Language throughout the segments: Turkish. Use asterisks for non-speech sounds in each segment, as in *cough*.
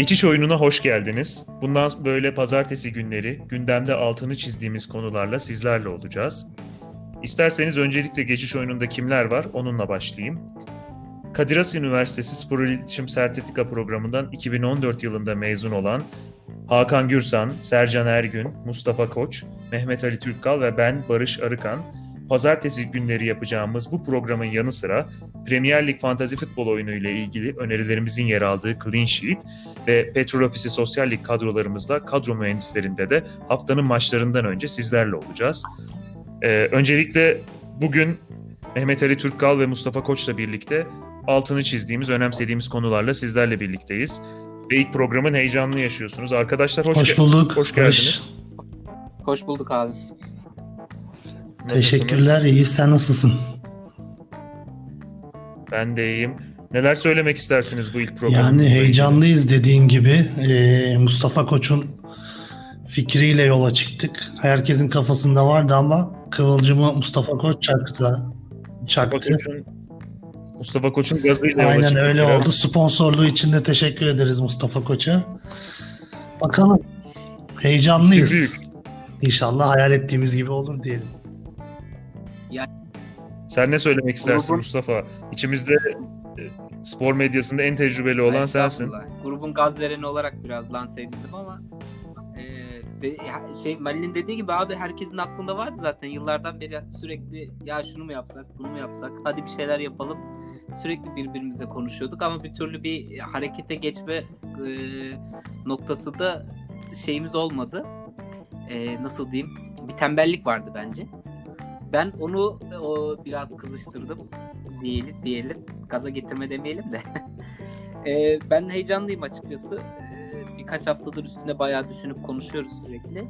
Geçiş oyununa hoş geldiniz. Bundan böyle pazartesi günleri gündemde altını çizdiğimiz konularla sizlerle olacağız. İsterseniz öncelikle geçiş oyununda kimler var onunla başlayayım. Kadir Has Üniversitesi Spor İletişim Sertifika Programı'ndan 2014 yılında mezun olan Hakan Gürsan, Sercan Ergün, Mustafa Koç, Mehmet Ali Türkkal ve ben Barış Arıkan pazartesi günleri yapacağımız bu programın yanı sıra Premier Lig Fantasy Futbol oyunu ile ilgili önerilerimizin yer aldığı Clean Sheet ve Petrol Ofisi Sosyal Lig kadrolarımızla kadro mühendislerinde de haftanın maçlarından önce sizlerle olacağız. Ee, öncelikle bugün Mehmet Ali Türkkal ve Mustafa Koç'la birlikte altını çizdiğimiz, önemsediğimiz konularla sizlerle birlikteyiz. Ve ilk programın heyecanını yaşıyorsunuz. Arkadaşlar hoş, hoş bulduk. Hoş geldiniz. Hoş bulduk abi. Nasılsınız? Teşekkürler. İyi. Sen nasılsın? Ben de iyiyim. Neler söylemek istersiniz bu ilk programımızla Yani ilgili? heyecanlıyız dediğin gibi. Ee, Mustafa Koç'un fikriyle yola çıktık. Herkesin kafasında vardı ama kıvılcımı Mustafa Koç çaktı. Mustafa çaktı. Koç'un, Mustafa Koç'un gazıyla yola Aynen çıktık öyle biraz. oldu. Sponsorluğu için de teşekkür ederiz Mustafa Koç'a. Bakalım. Heyecanlıyız. Büyük. İnşallah hayal ettiğimiz gibi olur diyelim. Sen ne söylemek istersin Grubun- Mustafa? İçimizde spor medyasında en tecrübeli olan sensin. Grubun gaz vereni olarak biraz lanse edildim ama e, de, şey Melih'in dediği gibi abi herkesin aklında vardı zaten yıllardan beri sürekli ya şunu mu yapsak bunu mu yapsak hadi bir şeyler yapalım sürekli birbirimizle konuşuyorduk ama bir türlü bir harekete geçme e, noktası da şeyimiz olmadı. E, nasıl diyeyim? Bir tembellik vardı bence. Ben onu o biraz kızıştırdım diyelim diyelim. Gaza getirme demeyelim de. Ee, *laughs* ben heyecanlıyım açıkçası. Ee, birkaç haftadır üstüne bayağı düşünüp konuşuyoruz sürekli.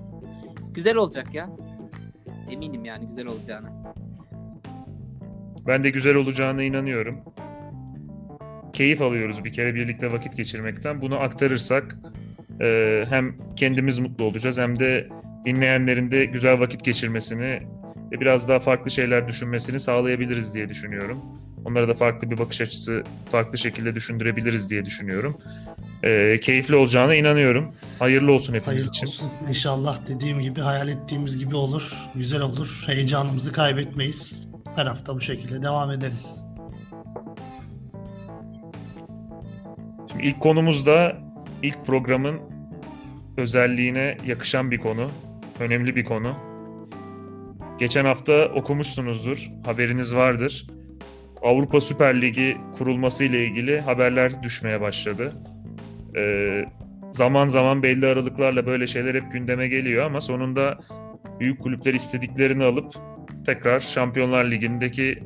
Güzel olacak ya. Eminim yani güzel olacağına. Ben de güzel olacağına inanıyorum. Keyif alıyoruz bir kere birlikte vakit geçirmekten. Bunu aktarırsak e, hem kendimiz mutlu olacağız hem de dinleyenlerin de güzel vakit geçirmesini ve biraz daha farklı şeyler düşünmesini sağlayabiliriz diye düşünüyorum. Onlara da farklı bir bakış açısı, farklı şekilde düşündürebiliriz diye düşünüyorum. E, keyifli olacağına inanıyorum. Hayırlı olsun hepimiz Hayırlı için. olsun. İnşallah dediğim gibi hayal ettiğimiz gibi olur. Güzel olur. Heyecanımızı kaybetmeyiz. Her hafta bu şekilde devam ederiz. Şimdi ilk konumuz da ilk programın özelliğine yakışan bir konu. Önemli bir konu. Geçen hafta okumuşsunuzdur, haberiniz vardır. Avrupa Süper Ligi kurulması ile ilgili haberler düşmeye başladı. Ee, zaman zaman belli aralıklarla böyle şeyler hep gündeme geliyor ama sonunda büyük kulüpler istediklerini alıp tekrar Şampiyonlar Ligi'ndeki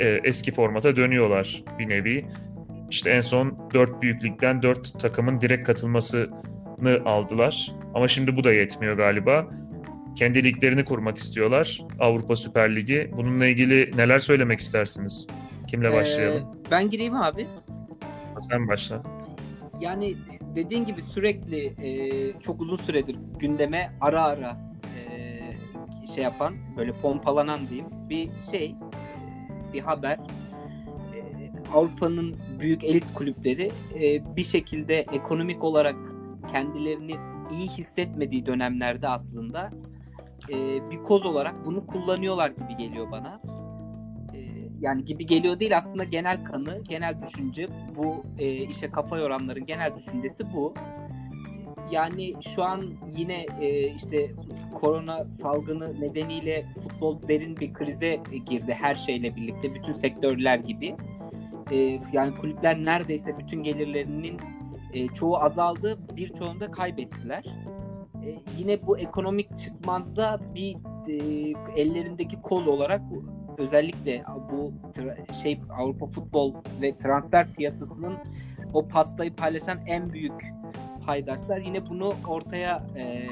e, eski formata dönüyorlar bir nevi. İşte en son 4 büyük ligden 4 takımın direkt katılmasını aldılar. Ama şimdi bu da yetmiyor galiba. Kendi liglerini kurmak istiyorlar. Avrupa Süper Ligi. Bununla ilgili neler söylemek istersiniz? Kimle başlayalım? Ee, ben gireyim abi. Sen başla. Yani dediğin gibi sürekli e, çok uzun süredir gündeme ara ara e, şey yapan böyle pompalanan diyeyim bir şey e, bir haber E, Avrupa'nın büyük elit kulüpleri e, bir şekilde ekonomik olarak kendilerini iyi hissetmediği dönemlerde aslında e, bir koz olarak bunu kullanıyorlar gibi geliyor bana. E, yani gibi geliyor değil aslında genel kanı, genel düşünce bu e, işe kafa yoranların genel düşüncesi bu. Yani şu an yine e, işte korona salgını nedeniyle futbol derin bir krize girdi her şeyle birlikte bütün sektörler gibi. E, yani kulüpler neredeyse bütün gelirlerinin e, çoğu azaldı, birçoğunu da kaybettiler. E, yine bu ekonomik çıkmazda bir e, ellerindeki kol olarak özellikle bu şey Avrupa futbol ve transfer piyasasının o pastayı paylaşan en büyük paydaşlar yine bunu ortaya e,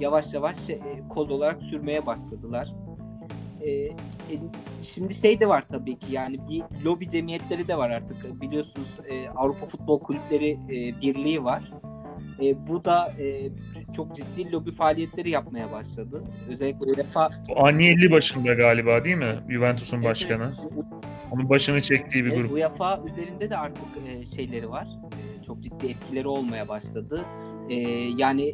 yavaş yavaş e, kol olarak sürmeye başladılar. E, e, şimdi şey de var tabii ki yani bir lobi cemiyetleri de var artık biliyorsunuz e, Avrupa Futbol Kulüpleri e, Birliği var. E, bu da e, çok ciddi lobi faaliyetleri yapmaya başladı. Özellikle UEFA Agnelli başında galiba değil mi? Juventus'un başkanı. Evet, Onun başını çektiği bir Evet, grup. UEFA üzerinde de artık e, şeyleri var. çok ciddi etkileri olmaya başladı. E, yani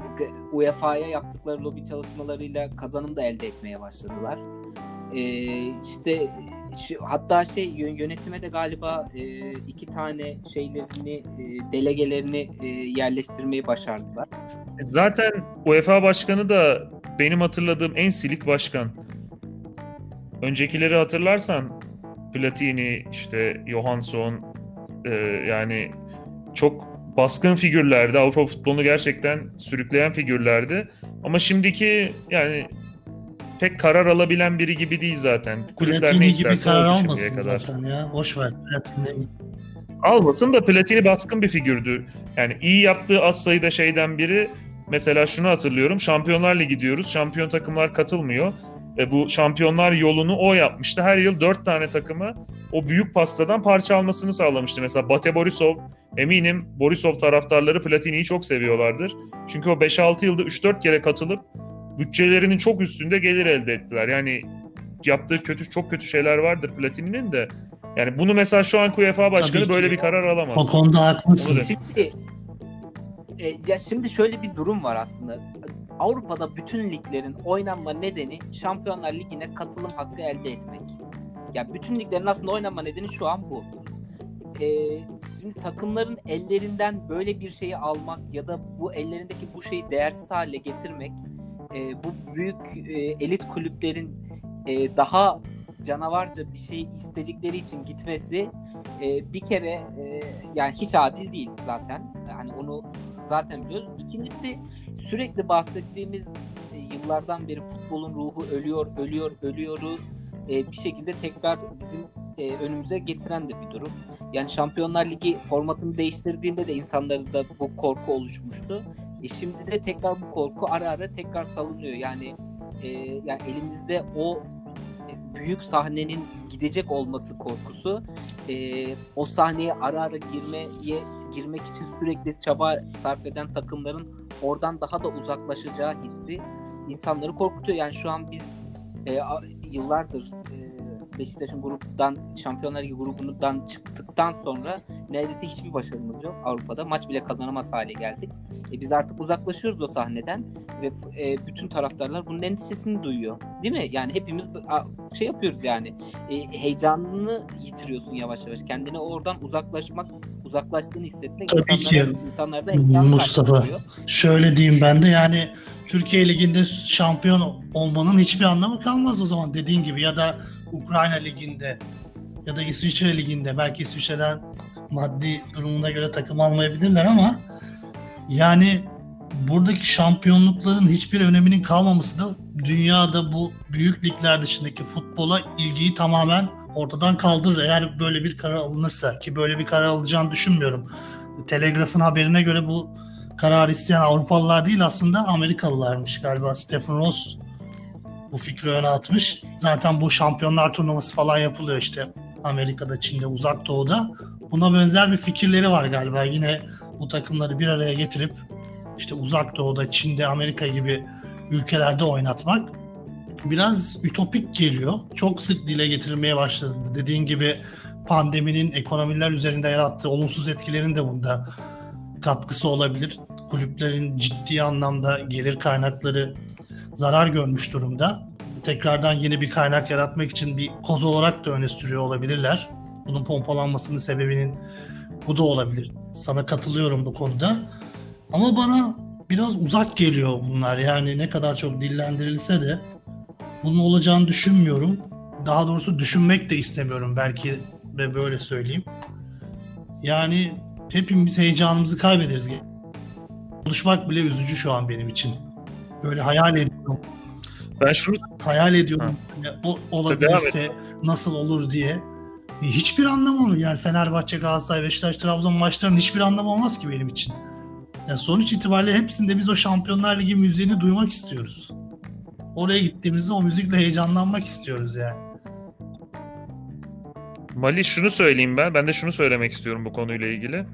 UEFA'ya yaptıkları lobi çalışmalarıyla kazanım da elde etmeye başladılar. E, işte şu, hatta şey yönetime de galiba e, iki tane şeylerini e, delegelerini e, yerleştirmeyi başardılar. Zaten UEFA başkanı da benim hatırladığım en silik başkan. Öncekileri hatırlarsan Platini, işte Johansson e, yani çok baskın figürlerdi. Avrupa futbolunu gerçekten sürükleyen figürlerdi. Ama şimdiki yani pek karar alabilen biri gibi değil zaten. Kulüpler Platini ne isterse gibi karar almasın kadar. zaten ya. Boş ver. Platini. Almasın da Platini baskın bir figürdü. Yani iyi yaptığı az sayıda şeyden biri mesela şunu hatırlıyorum. Şampiyonlar Ligi diyoruz. Şampiyon takımlar katılmıyor. E, bu şampiyonlar yolunu o yapmıştı. Her yıl dört tane takımı o büyük pastadan parça almasını sağlamıştı. Mesela Bate Borisov, eminim Borisov taraftarları Platini'yi çok seviyorlardır. Çünkü o 5-6 yılda 3-4 kere katılıp bütçelerinin çok üstünde gelir elde ettiler. Yani yaptığı kötü çok kötü şeyler vardır Platini'nin de. Yani bunu mesela şu an UEFA başkanı böyle bir karar alamaz. O konuda haklısın. Şimdi e, ya şimdi şöyle bir durum var aslında. Avrupa'da bütün liglerin oynanma nedeni Şampiyonlar Ligi'ne katılım hakkı elde etmek. Ya bütün liglerin aslında oynanma nedeni şu an bu. Ee, şimdi takımların ellerinden böyle bir şeyi almak ya da bu ellerindeki bu şeyi değersiz hale getirmek e, bu büyük e, elit kulüplerin e, daha canavarca bir şey istedikleri için gitmesi e, bir kere e, yani hiç adil değil zaten. Yani onu zaten biliyoruz. İkincisi sürekli bahsettiğimiz e, yıllardan beri futbolun ruhu ölüyor, ölüyor, ölüyoru e, bir şekilde tekrar bizim e, önümüze getiren de bir durum. Yani Şampiyonlar Ligi formatını değiştirdiğinde de insanlarda bu korku oluşmuştu. E şimdi de tekrar bu korku ara ara tekrar salınıyor. Yani e, yani elimizde o büyük sahnenin gidecek olması korkusu e, o sahneye ara ara girmeye girmek için sürekli çaba sarf eden takımların oradan daha da uzaklaşacağı hissi insanları korkutuyor. Yani şu an biz e, yıllardır e, Beşiktaş'ın gruptan Şampiyonlar Ligi grubundan çıktıktan sonra neredeyse hiçbir başarımız yok Avrupa'da. Maç bile kazanamaz hale geldik. E, biz artık uzaklaşıyoruz o sahneden ve e, bütün taraftarlar bunun endişesini duyuyor. Değil mi? Yani hepimiz şey yapıyoruz yani. E, heyecanını yitiriyorsun yavaş yavaş. Kendini oradan uzaklaşmak uzaklaştığını hissetmek Tabii insanlara, ki. insanlarda Mustafa. Şöyle diyeyim ben de yani Türkiye Ligi'nde şampiyon olmanın hiçbir anlamı kalmaz o zaman dediğin gibi ya da Ukrayna Ligi'nde ya da İsviçre Ligi'nde belki İsviçre'den maddi durumuna göre takım almayabilirler ama yani buradaki şampiyonlukların hiçbir öneminin kalmaması da dünyada bu büyük ligler dışındaki futbola ilgiyi tamamen ortadan kaldırır. Eğer böyle bir karar alınırsa ki böyle bir karar alacağını düşünmüyorum. Telegraf'ın haberine göre bu karar isteyen Avrupalılar değil aslında Amerikalılarmış galiba. Stephen Ross bu fikri öne atmış. Zaten bu şampiyonlar turnuvası falan yapılıyor işte Amerika'da, Çin'de, Uzak Doğu'da. Buna benzer bir fikirleri var galiba. Yine bu takımları bir araya getirip işte Uzak Doğu'da, Çin'de, Amerika gibi ülkelerde oynatmak biraz ütopik geliyor. Çok sık dile getirilmeye başladı. Dediğin gibi pandeminin ekonomiler üzerinde yarattığı olumsuz etkilerin de bunda katkısı olabilir. Kulüplerin ciddi anlamda gelir kaynakları zarar görmüş durumda. Tekrardan yeni bir kaynak yaratmak için bir koz olarak da öne sürüyor olabilirler. Bunun pompalanmasının sebebinin bu da olabilir. Sana katılıyorum bu konuda. Ama bana biraz uzak geliyor bunlar. Yani ne kadar çok dillendirilse de bunun olacağını düşünmüyorum. Daha doğrusu düşünmek de istemiyorum belki de böyle söyleyeyim. Yani hepimiz heyecanımızı kaybederiz. Konuşmak bile üzücü şu an benim için. Böyle hayal ediyorum. Ben şunu hayal ediyorum. Yani o olabilirse nasıl olur diye. Hiçbir anlamı olmuyor. Yani Fenerbahçe, Galatasaray, Beşiktaş, Trabzon maçlarının hiçbir anlamı olmaz ki benim için. Yani sonuç itibariyle hepsinde biz o Şampiyonlar Ligi müziğini duymak istiyoruz. Oraya gittiğimizde o müzikle heyecanlanmak istiyoruz yani. Mali şunu söyleyeyim ben. Ben de şunu söylemek istiyorum bu konuyla ilgili.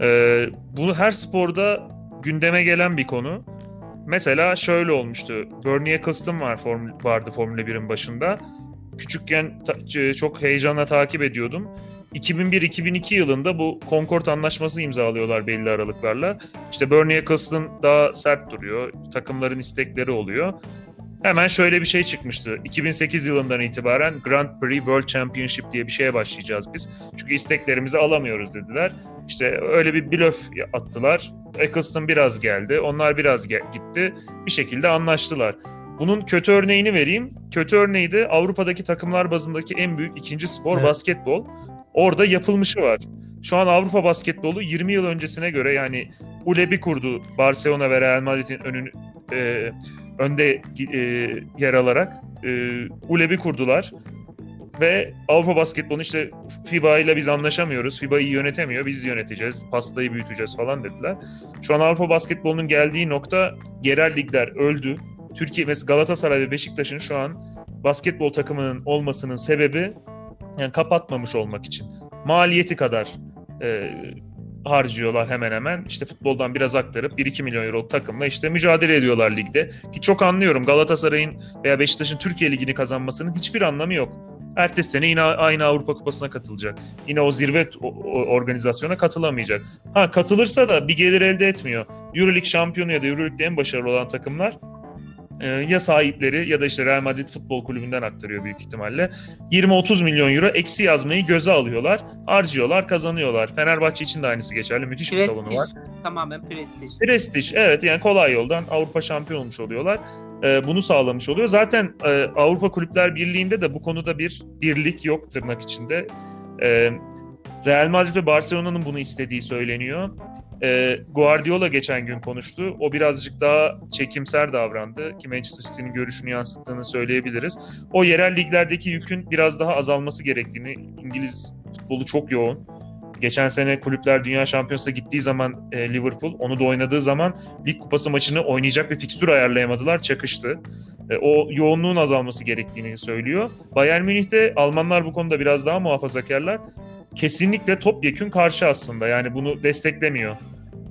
Ee, bunu her sporda gündeme gelen bir konu. Mesela şöyle olmuştu. Bernie Eccleston var, form, vardı Formula 1'in başında. küçükken ta- çok heyecanla takip ediyordum. 2001-2002 yılında bu Concord Anlaşması imzalıyorlar belli aralıklarla. İşte Bernie Eccleston daha sert duruyor. Takımların istekleri oluyor. Hemen şöyle bir şey çıkmıştı. 2008 yılından itibaren Grand Prix World Championship diye bir şeye başlayacağız biz. Çünkü isteklerimizi alamıyoruz dediler. İşte öyle bir blöf attılar. Eccleston biraz geldi. Onlar biraz ge- gitti. Bir şekilde anlaştılar. Bunun kötü örneğini vereyim. Kötü örneği de Avrupa'daki takımlar bazındaki en büyük ikinci spor evet. basketbol. Orada yapılmışı var. Şu an Avrupa basketbolu 20 yıl öncesine göre yani ULEB'i kurdu Barcelona ve Real Madrid'in önünü e, önde e, yer alarak e, ULEB'i kurdular. Ve Avrupa basketbolu işte FIBA ile biz anlaşamıyoruz. FIBA iyi yönetemiyor. Biz yöneteceğiz. Pastayı büyüteceğiz falan dediler. Şu an Avrupa basketbolunun geldiği nokta yerel ligler öldü. Türkiye mesela Galatasaray ve Beşiktaş'ın şu an basketbol takımının olmasının sebebi yani kapatmamış olmak için. Maliyeti kadar e, harcıyorlar hemen hemen. İşte futboldan biraz aktarıp 1-2 milyon euro takımla işte mücadele ediyorlar ligde. Ki çok anlıyorum Galatasaray'ın veya Beşiktaş'ın Türkiye Ligi'ni kazanmasının hiçbir anlamı yok. Ertesi sene yine aynı Avrupa Kupası'na katılacak. Yine o zirve organizasyona katılamayacak. Ha katılırsa da bir gelir elde etmiyor. Euroleague şampiyonu ya da Euroleague'de en başarılı olan takımlar ya sahipleri ya da işte Real Madrid Futbol Kulübü'nden aktarıyor büyük ihtimalle. 20-30 milyon euro eksi yazmayı göze alıyorlar. Harcıyorlar, kazanıyorlar. Fenerbahçe için de aynısı geçerli. Müthiş prestij, bir salonu var. Tamamen prestij. Prestij evet yani kolay yoldan Avrupa şampiyon olmuş oluyorlar. E, bunu sağlamış oluyor. Zaten e, Avrupa Kulüpler Birliği'nde de bu konuda bir birlik yok tırnak içinde. E, Real Madrid ve Barcelona'nın bunu istediği söyleniyor. E, Guardiola geçen gün konuştu. O birazcık daha çekimser davrandı ki Manchester City'nin görüşünü yansıttığını söyleyebiliriz. O yerel liglerdeki yükün biraz daha azalması gerektiğini, İngiliz futbolu çok yoğun. Geçen sene Kulüpler Dünya Şampiyonası'na gittiği zaman e, Liverpool, onu da oynadığı zaman Lig Kupası maçını oynayacak bir fikstür ayarlayamadılar, çakıştı. E, o yoğunluğun azalması gerektiğini söylüyor. Bayern Münih'te Almanlar bu konuda biraz daha muhafazakarlar kesinlikle topyekün karşı aslında. Yani bunu desteklemiyor.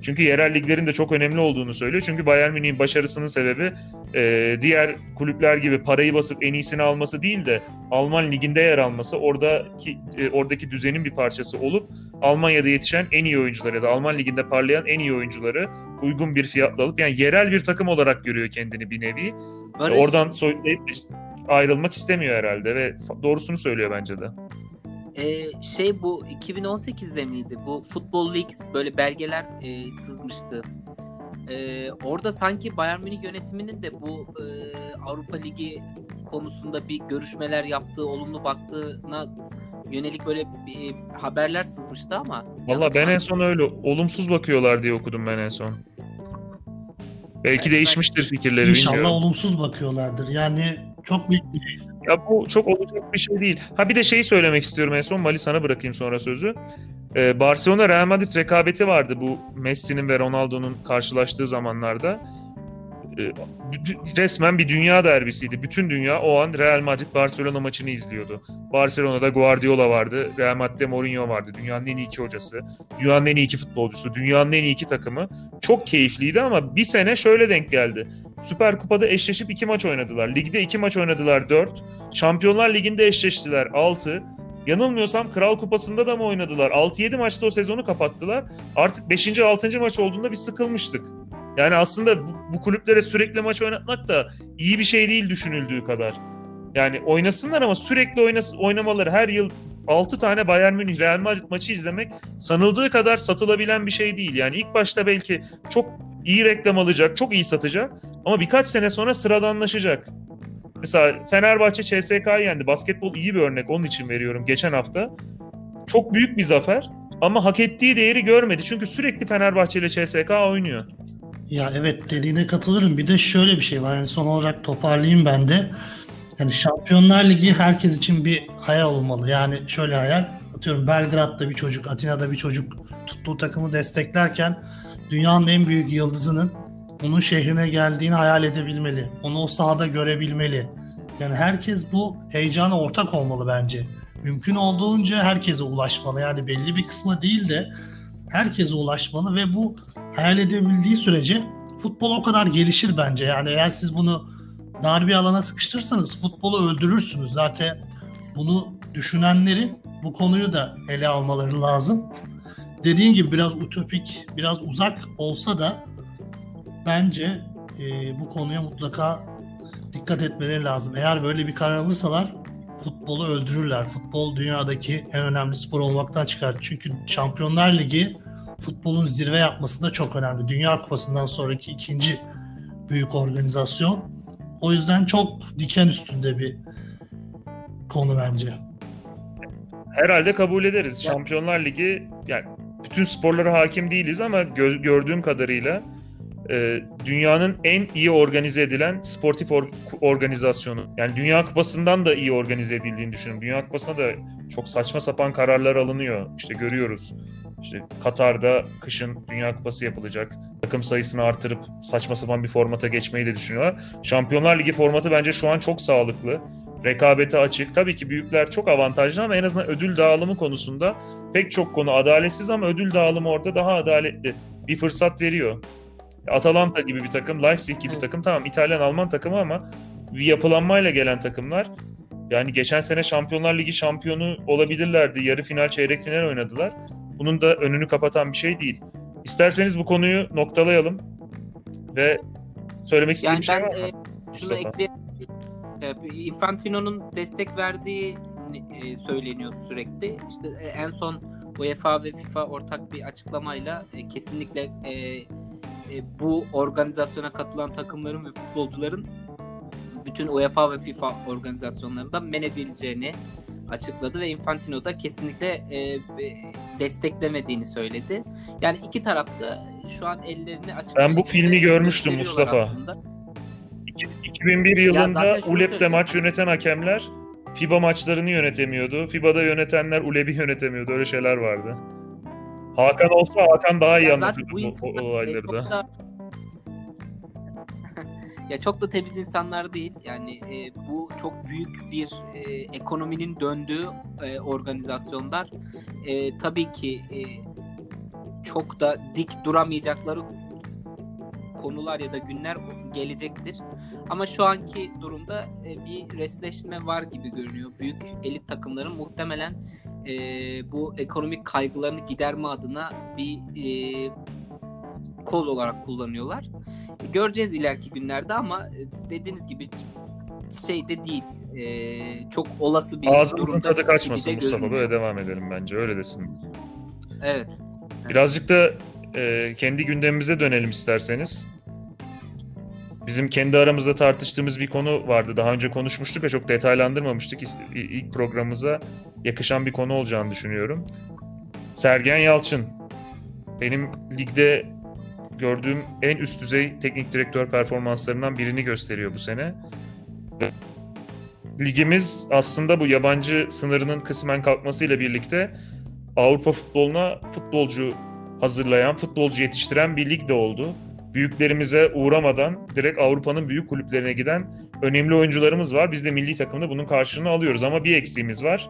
Çünkü yerel liglerin de çok önemli olduğunu söylüyor. Çünkü Bayern Münih'in başarısının sebebi e, diğer kulüpler gibi parayı basıp en iyisini alması değil de Alman liginde yer alması, oradaki e, oradaki düzenin bir parçası olup Almanya'da yetişen en iyi oyuncuları ya da Alman liginde parlayan en iyi oyuncuları uygun bir fiyatla alıp yani yerel bir takım olarak görüyor kendini bir nevi. Barış. Oradan soyutlayıp ayrılmak istemiyor herhalde ve doğrusunu söylüyor bence de. Ee, şey bu 2018'de miydi? Bu Football Leaks böyle belgeler e, sızmıştı. Ee, orada sanki Bayern Münih yönetiminin de bu e, Avrupa Ligi konusunda bir görüşmeler yaptığı, olumlu baktığına yönelik böyle bir haberler sızmıştı ama. Valla ben en son öyle olumsuz bakıyorlar diye okudum ben en son. Belki yani değişmiştir ben... fikirleri İnşallah bilmiyorum. olumsuz bakıyorlardır. Yani çok büyük bir ya bu çok olacak bir şey değil. Ha bir de şeyi söylemek istiyorum en son. Mali sana bırakayım sonra sözü. Ee, Barcelona Real Madrid rekabeti vardı bu Messi'nin ve Ronaldo'nun karşılaştığı zamanlarda. Ee, resmen bir dünya derbisiydi. Bütün dünya o an Real Madrid Barcelona maçını izliyordu. Barcelona'da Guardiola vardı, Real Madrid'de Mourinho vardı. Dünyanın en iyi iki hocası, dünyanın en iyi iki futbolcusu, dünyanın en iyi iki takımı. Çok keyifliydi ama bir sene şöyle denk geldi. Süper Kupa'da eşleşip iki maç oynadılar. Ligde iki maç oynadılar dört. Şampiyonlar Ligi'nde eşleştiler altı. Yanılmıyorsam Kral Kupası'nda da mı oynadılar? 6-7 maçta o sezonu kapattılar. Artık 5. 6. maç olduğunda bir sıkılmıştık. Yani aslında bu, bu kulüplere sürekli maç oynatmak da iyi bir şey değil düşünüldüğü kadar. Yani oynasınlar ama sürekli oynas oynamaları her yıl 6 tane Bayern Münih Real Madrid maçı izlemek sanıldığı kadar satılabilen bir şey değil. Yani ilk başta belki çok iyi reklam alacak, çok iyi satacak ama birkaç sene sonra sıradanlaşacak. Mesela Fenerbahçe CSK'yı yendi. Basketbol iyi bir örnek. Onun için veriyorum geçen hafta. Çok büyük bir zafer ama hak ettiği değeri görmedi. Çünkü sürekli Fenerbahçe ile CSK oynuyor. Ya evet dediğine katılırım. Bir de şöyle bir şey var. Yani son olarak toparlayayım ben de. Yani Şampiyonlar Ligi herkes için bir hayal olmalı. Yani şöyle hayal. Atıyorum Belgrad'da bir çocuk, Atina'da bir çocuk tuttuğu takımı desteklerken dünyanın en büyük yıldızının onun şehrine geldiğini hayal edebilmeli. Onu o sahada görebilmeli. Yani herkes bu heyecana ortak olmalı bence. Mümkün olduğunca herkese ulaşmalı. Yani belli bir kısmı değil de herkese ulaşmalı ve bu hayal edebildiği sürece futbol o kadar gelişir bence. Yani eğer siz bunu dar bir alana sıkıştırırsanız futbolu öldürürsünüz. Zaten bunu düşünenlerin bu konuyu da ele almaları lazım. Dediğim gibi biraz utopik, biraz uzak olsa da bence e, bu konuya mutlaka dikkat etmeleri lazım. Eğer böyle bir karar alırsalar futbolu öldürürler. Futbol dünyadaki en önemli spor olmaktan çıkar. Çünkü Şampiyonlar Ligi futbolun zirve yapmasında çok önemli. Dünya Kupası'ndan sonraki ikinci büyük organizasyon. O yüzden çok diken üstünde bir konu bence. Herhalde kabul ederiz. Şampiyonlar Ligi yani bütün sporlara hakim değiliz ama gö- gördüğüm kadarıyla e, dünyanın en iyi organize edilen sportif or- organizasyonu. Yani Dünya Kupası'ndan da iyi organize edildiğini düşünüyorum. Dünya Kupası'na da çok saçma sapan kararlar alınıyor. İşte görüyoruz. İşte Katar'da kışın Dünya Kupası yapılacak. Takım sayısını artırıp saçma sapan bir formata geçmeyi de düşünüyorlar. Şampiyonlar Ligi formatı bence şu an çok sağlıklı. Rekabete açık. Tabii ki büyükler çok avantajlı ama en azından ödül dağılımı konusunda pek çok konu adaletsiz ama ödül dağılımı orada daha adaletli. Bir fırsat veriyor. Atalanta gibi bir takım, Leipzig gibi bir takım tamam İtalyan Alman takımı ama bir yapılanmayla gelen takımlar yani geçen sene Şampiyonlar Ligi şampiyonu olabilirlerdi. Yarı final, çeyrek final oynadılar. Bunun da önünü kapatan bir şey değil. İsterseniz bu konuyu noktalayalım ve söylemek istediğim yani şey ben, var mı? E, şunu ekleyeyim. Infantino'nun destek verdiği e, söyleniyordu sürekli. İşte e, en son UEFA ve FIFA ortak bir açıklamayla e, kesinlikle e, e, bu organizasyona katılan takımların ve futbolcuların bütün UEFA ve FIFA organizasyonlarında men edileceğini açıkladı ve Infantino da kesinlikle e, desteklemediğini söyledi. Yani iki tarafta şu an ellerini açık Ben bu filmi görmüştüm Mustafa. Aslında. 2001 yılında ULEP'te maç yöneten hakemler FIBA maçlarını yönetemiyordu. FIBA'da yönetenler ULEP'i yönetemiyordu. Öyle şeyler vardı. Hakan olsa Hakan daha iyi anlatırdı bu, bu olayları da. Ya çok da temiz insanlar değil. Yani e, bu çok büyük bir e, ekonominin döndüğü e, organizasyonlar. E, tabii ki e, çok da dik duramayacakları konular ya da günler gelecektir. Ama şu anki durumda e, bir resleşme var gibi görünüyor. Büyük elit takımların muhtemelen e, bu ekonomik kaygılarını giderme adına bir e, kol olarak kullanıyorlar. Göreceğiz ileriki günlerde ama e, dediğiniz gibi şey de değil. E, çok olası bir Ağzımızın tadı kaçmasın Mustafa. Böyle devam edelim bence. Öyle desin. Evet. Birazcık da e, kendi gündemimize dönelim isterseniz. Bizim kendi aramızda tartıştığımız bir konu vardı. Daha önce konuşmuştuk ve çok detaylandırmamıştık. İlk programımıza yakışan bir konu olacağını düşünüyorum. Sergen Yalçın. Benim ligde gördüğüm en üst düzey teknik direktör performanslarından birini gösteriyor bu sene. Ligimiz aslında bu yabancı sınırının kısmen kalkmasıyla birlikte Avrupa futboluna futbolcu hazırlayan, futbolcu yetiştiren bir lig de oldu. Büyüklerimize uğramadan direkt Avrupa'nın büyük kulüplerine giden önemli oyuncularımız var. Biz de milli takımda bunun karşılığını alıyoruz ama bir eksiğimiz var.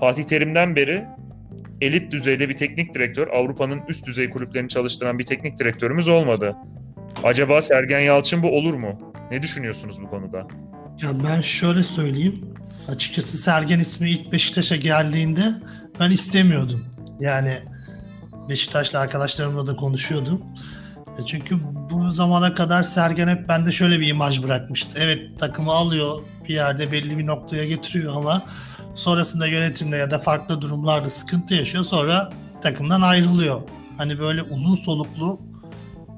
Fatih Terim'den beri elit düzeyde bir teknik direktör, Avrupa'nın üst düzey kulüplerini çalıştıran bir teknik direktörümüz olmadı. Acaba Sergen Yalçın bu olur mu? Ne düşünüyorsunuz bu konuda? Ya ben şöyle söyleyeyim. Açıkçası Sergen ismi ilk Beşiktaş'a geldiğinde ben istemiyordum. Yani Beşiktaşlı arkadaşlarımla da konuşuyordum. E çünkü bu zamana kadar Sergen hep bende şöyle bir imaj bırakmıştı. Evet takımı alıyor bir yerde belli bir noktaya getiriyor ama sonrasında yönetimle ya da farklı durumlarda sıkıntı yaşıyor sonra takımdan ayrılıyor. Hani böyle uzun soluklu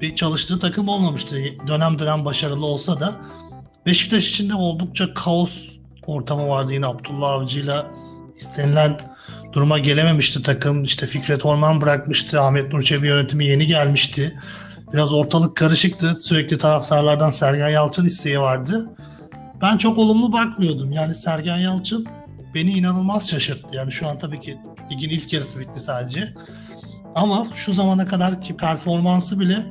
bir çalıştığı takım olmamıştı. Dönem dönem başarılı olsa da Beşiktaş içinde oldukça kaos ortamı vardı yine Abdullah Avcı'yla istenilen duruma gelememişti takım. İşte Fikret Orman bırakmıştı. Ahmet Nur Çebi yönetimi yeni gelmişti. Biraz ortalık karışıktı. Sürekli taraftarlardan Sergen Yalçın isteği vardı. Ben çok olumlu bakmıyordum. Yani Sergen Yalçın beni inanılmaz şaşırttı. Yani şu an tabii ki ligin ilk yarısı bitti sadece. Ama şu zamana kadar ki performansı bile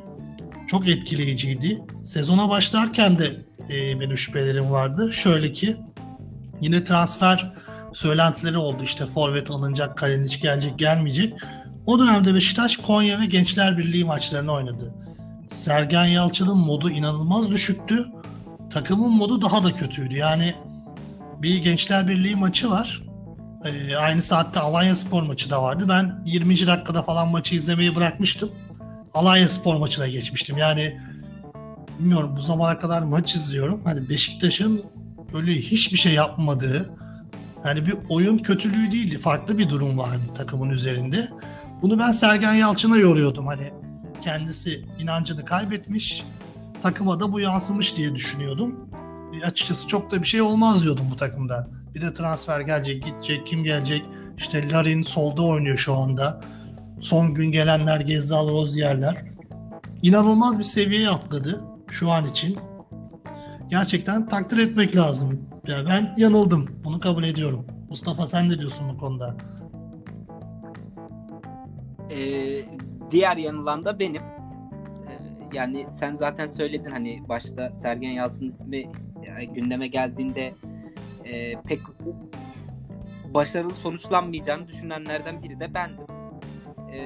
çok etkileyiciydi. Sezona başlarken de e, benim şüphelerim vardı. Şöyle ki yine transfer söylentileri oldu. İşte forvet alınacak, Kalinic gelecek, gelmeyecek. O dönemde Beşiktaş Konya ve Gençler Birliği maçlarını oynadı. Sergen Yalçın'ın modu inanılmaz düşüktü. Takımın modu daha da kötüydü. Yani bir Gençler Birliği maçı var. Ee, aynı saatte Alanya Spor maçı da vardı. Ben 20. dakikada falan maçı izlemeyi bırakmıştım. Alanya Spor maçına geçmiştim. Yani bilmiyorum bu zamana kadar maç izliyorum. Hani Beşiktaş'ın böyle hiçbir şey yapmadığı yani bir oyun kötülüğü değildi. Farklı bir durum vardı takımın üzerinde. Bunu ben Sergen Yalçın'a yoruyordum. Hani kendisi inancını kaybetmiş. Takıma da bu yansımış diye düşünüyordum. E, açıkçası çok da bir şey olmaz diyordum bu takımda. Bir de transfer gelecek, gidecek, kim gelecek? İşte Larin solda oynuyor şu anda. Son gün gelenler Gezzal Rozier'ler. İnanılmaz bir seviyeye atladı şu an için. Gerçekten takdir etmek lazım. Yani ben yanıldım. Bunu kabul ediyorum. Mustafa sen ne diyorsun bu konuda? Ee, diğer yanılan da benim. Ee, yani sen zaten söyledin hani başta Sergen Yalçın ismi gündeme geldiğinde e, pek başarılı sonuçlanmayacağını düşünenlerden biri de bendim. E,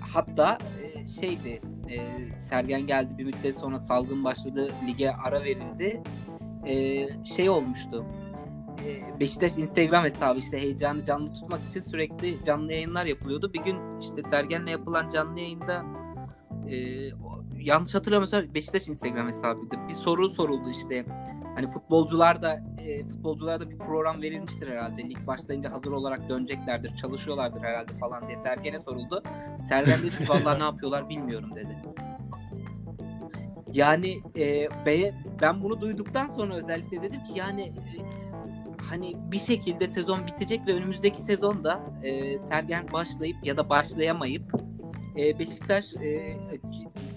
hatta e, şeydi e, Sergen geldi bir müddet sonra salgın başladı lige ara verildi. E, şey olmuştu. E, Beşiktaş Instagram hesabı işte heyecanı canlı tutmak için sürekli canlı yayınlar yapılıyordu. Bir gün işte Sergen'le yapılan canlı yayında e, yanlış hatırlamıyorsam Beşiktaş Instagram hesabıydı. Bir soru soruldu işte. Hani futbolcular da e, futbolculara da bir program verilmiştir herhalde. Lig başlayınca hazır olarak döneceklerdir, çalışıyorlardır herhalde falan diye Sergen'e soruldu. Sergen dedi vallahi ne yapıyorlar bilmiyorum dedi. Yani e, ben bunu duyduktan sonra özellikle dedim ki yani e, hani bir şekilde sezon bitecek ve önümüzdeki sezonda e, Sergen başlayıp ya da başlayamayıp e, Beşiktaş e,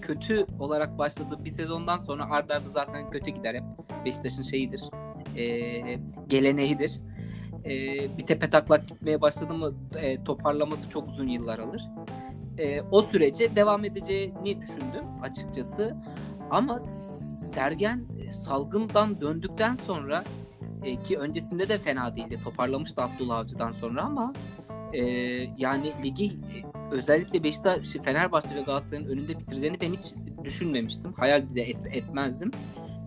kötü olarak başladığı bir sezondan sonra ardarda arda zaten kötü gider hep. Beşiktaş'ın şeyidir. E, geleneğidir. E, bir tepe taklak gitmeye başladı mı e, toparlaması çok uzun yıllar alır. E, o sürece devam edeceğini düşündüm açıkçası. Ama Sergen salgından döndükten sonra e, ki öncesinde de fena değildi. Toparlamıştı Abdullah Avcı'dan sonra ama e, yani ligi özellikle Beşiktaş, Fenerbahçe ve Galatasaray'ın önünde bitireceğini ben hiç düşünmemiştim. Hayal bile et, etmezdim.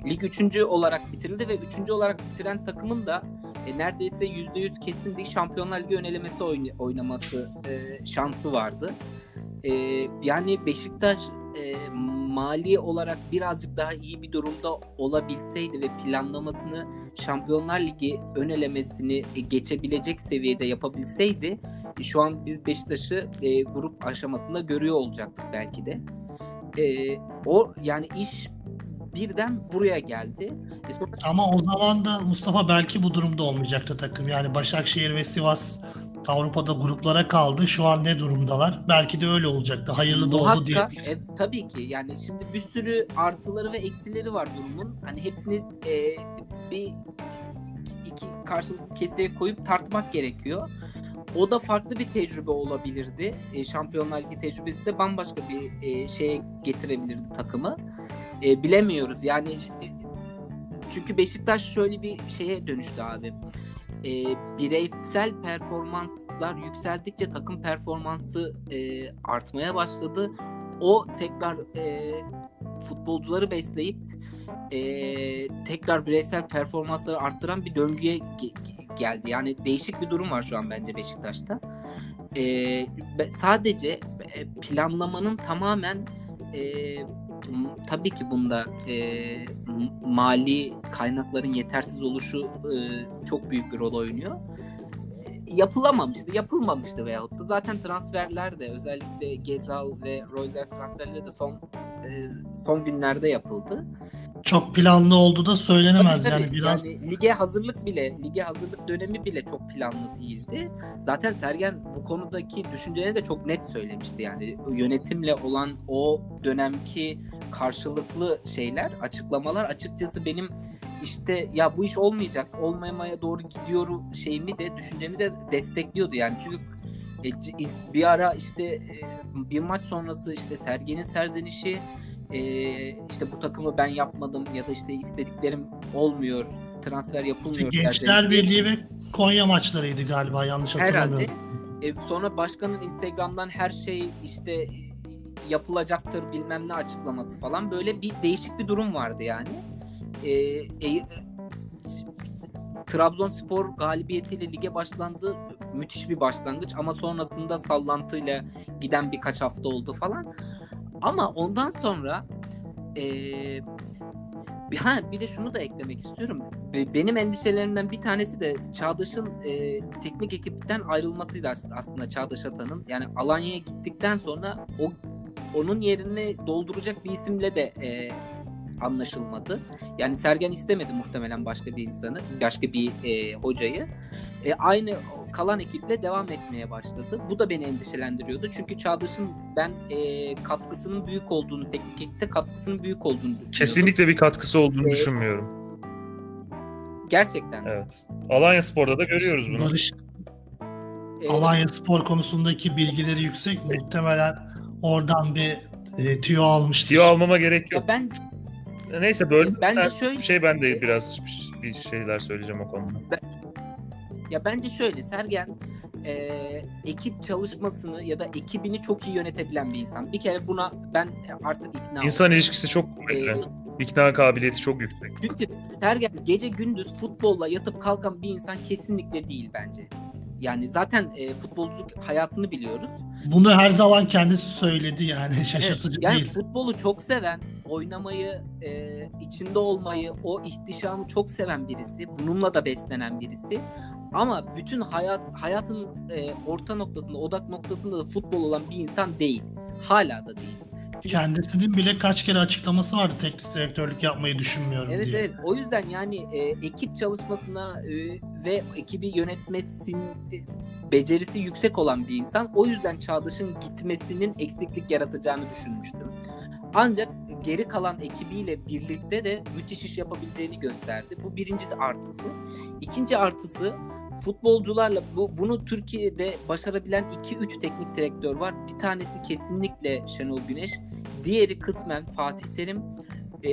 Lig üçüncü olarak bitirildi ve üçüncü olarak bitiren takımın da e, neredeyse yüzde yüz kesin değil Şampiyonlar Ligi önelemesi oyn- oynaması e, şansı vardı. E, yani Beşiktaş e, mali olarak birazcık daha iyi bir durumda olabilseydi ve planlamasını Şampiyonlar Ligi önelemesini e, geçebilecek seviyede yapabilseydi e, şu an biz Beşiktaş'ı e, grup aşamasında görüyor olacaktık belki de. E, o yani iş birden buraya geldi. E sonra... Ama o zaman da Mustafa belki bu durumda olmayacaktı takım. Yani Başakşehir ve Sivas Avrupa'da gruplara kaldı. Şu an ne durumdalar? Belki de öyle olacaktı. Hayırlı da oldu diye. E, tabii ki. Yani şimdi bir sürü artıları ve eksileri var durumun. Hani hepsini e, bir iki karşılıklı keseye koyup tartmak gerekiyor. O da farklı bir tecrübe olabilirdi. E, Şampiyonlar Ligi tecrübesi de bambaşka bir e, şeye getirebilirdi takımı. E, bilemiyoruz. Yani e, çünkü Beşiktaş şöyle bir şeye dönüştü abi e, bireysel performanslar yükseldikçe takım performansı e, artmaya başladı. O tekrar e, futbolcuları besleyip e, tekrar bireysel performansları arttıran bir döngüye ge- geldi. Yani değişik bir durum var şu an bence Beşiktaş'ta. E, sadece planlamanın tamamen e, tabii ki bunda e, mali kaynakların yetersiz oluşu e, çok büyük bir rol oynuyor. Yapılamamıştı, yapılmamıştı veyahut da zaten transferler de özellikle Gezal ve Royzer transferleri de son e, son günlerde yapıldı çok planlı olduğu da söylenemez tabii, tabii. yani biraz. Yani lige hazırlık bile, lige hazırlık dönemi bile çok planlı değildi. Zaten Sergen bu konudaki düşüncelerini de çok net söylemişti. Yani yönetimle olan o dönemki karşılıklı şeyler, açıklamalar açıkçası benim işte ya bu iş olmayacak, olmamaya doğru gidiyorum şeyimi de düşüncemi de destekliyordu yani. Çünkü e, bir ara işte e, bir maç sonrası işte Sergen'in serzenişi e, işte bu takımı ben yapmadım ya da işte istediklerim olmuyor, transfer yapılmıyor. Gençler Birliği ve Konya maçlarıydı galiba yanlış hatırlamıyorum. Herhalde. E, sonra başkanın Instagram'dan her şey işte yapılacaktır bilmem ne açıklaması falan böyle bir değişik bir durum vardı yani. E, e, Trabzonspor galibiyetiyle lige başlandı. Müthiş bir başlangıç ama sonrasında sallantıyla giden birkaç hafta oldu falan. Ama ondan sonra ee, bir, ha, bir de şunu da eklemek istiyorum. Benim endişelerimden bir tanesi de Çağdaş'ın e, teknik ekipten ayrılmasıydı aslında Çağdaş Atan'ın. Yani Alanya'ya gittikten sonra o onun yerini dolduracak bir isimle de e, anlaşılmadı. Yani Sergen istemedi muhtemelen başka bir insanı, başka bir e, hocayı. E, aynı kalan ekiple devam etmeye başladı. Bu da beni endişelendiriyordu. Çünkü Çağdaş'ın ben e, katkısının büyük olduğunu, teknik ekipte katkısının büyük olduğunu düşünüyorum. Kesinlikle bir katkısı olduğunu ee, düşünmüyorum. Gerçekten. Evet. Alanya Spor'da da görüyoruz bunu. Barış ee, Alanya Spor konusundaki bilgileri yüksek. Muhtemelen oradan bir e, tüyo almıştır. Tüyo almama gerek yok. Ya ben Neyse böyle bence şöyle şey ben de biraz bir şeyler söyleyeceğim o konuda. Ben, ya bence şöyle Sergen e, ekip çalışmasını ya da ekibini çok iyi yönetebilen bir insan. Bir kere buna ben artık ikna İnsan oldum. ilişkisi çok kuvvetli. Ee, İkna kabiliyeti çok yüksek. Çünkü Sergen gece gündüz futbolla yatıp kalkan bir insan kesinlikle değil bence. Yani zaten e, futbolculuk hayatını biliyoruz. Bunu her zaman kendisi söyledi yani şaşırtıcı evet, yani değil. futbolu çok seven, oynamayı, e, içinde olmayı, o ihtişamı çok seven birisi. Bununla da beslenen birisi. Ama bütün hayat hayatın e, orta noktasında, odak noktasında da futbol olan bir insan değil. Hala da değil. Kendisinin bile kaç kere açıklaması vardı teknik direktörlük yapmayı düşünmüyorum evet, diye. Evet o yüzden yani e, ekip çalışmasına e, ve ekibi yönetmesin e, becerisi yüksek olan bir insan. O yüzden Çağdaş'ın gitmesinin eksiklik yaratacağını düşünmüştüm. Ancak geri kalan ekibiyle birlikte de müthiş iş yapabileceğini gösterdi. Bu birincisi artısı. İkinci artısı futbolcularla bu, bunu Türkiye'de başarabilen 2-3 teknik direktör var. Bir tanesi kesinlikle Şenol Güneş. Diğeri kısmen Fatih Terim. E,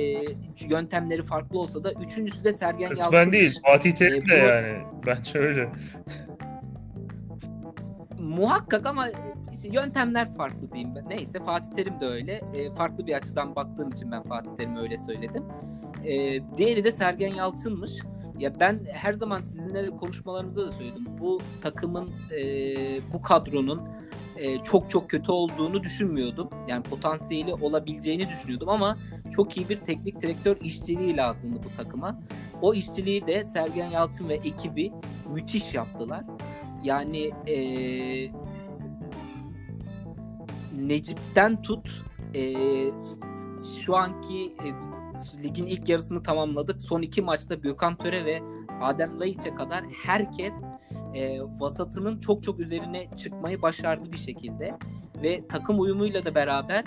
yöntemleri farklı olsa da üçüncüsü de Sergen Yalçın. Ben değil. Fatih Terim de e, yani. Bence öyle. Muhakkak ama yöntemler farklı diyeyim ben. Neyse Fatih Terim de öyle. E, farklı bir açıdan baktığım için ben Fatih Terim'i öyle söyledim. E, diğeri de Sergen Yalçın'mış. Ya ben her zaman sizinle konuşmalarımızda da söyledim. Bu takımın, e, bu kadronun e, çok çok kötü olduğunu düşünmüyordum. Yani potansiyeli olabileceğini düşünüyordum ama çok iyi bir teknik direktör işçiliği lazımdı bu takıma. O işçiliği de Sergen Yalçın ve ekibi müthiş yaptılar. Yani e, Necip'ten tut e, şu anki e, ligin ilk yarısını tamamladık. Son iki maçta Gökhan Töre ve Adem Laiç'e kadar herkes e, vasatının çok çok üzerine çıkmayı başardı bir şekilde. Ve takım uyumuyla da beraber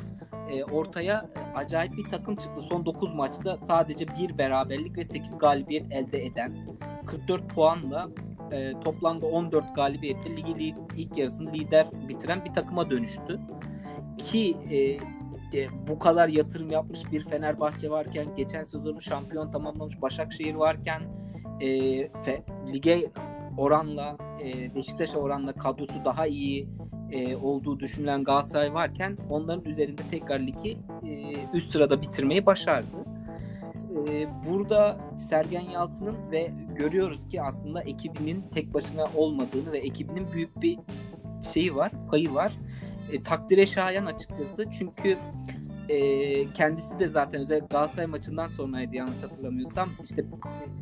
e, ortaya acayip bir takım çıktı. Son 9 maçta sadece bir beraberlik ve 8 galibiyet elde eden 44 puanla e, toplamda 14 galibiyetle ligi ilk yarısını lider bitiren bir takıma dönüştü. Ki e, e, bu kadar yatırım yapmış bir Fenerbahçe varken, geçen sezonu şampiyon tamamlamış Başakşehir varken, e, fe, lige oranla, e, Beşiktaş'a oranla kadrosu daha iyi e, olduğu düşünülen Galatasaray varken onların üzerinde tekrar ligi e, üst sırada bitirmeyi başardı. E, burada Sergen Yalçın'ın ve görüyoruz ki aslında ekibinin tek başına olmadığını ve ekibinin büyük bir şeyi var, payı var e, takdire şayan açıkçası. Çünkü e, kendisi de zaten özel Galatasaray maçından sonraydı yanlış hatırlamıyorsam. İşte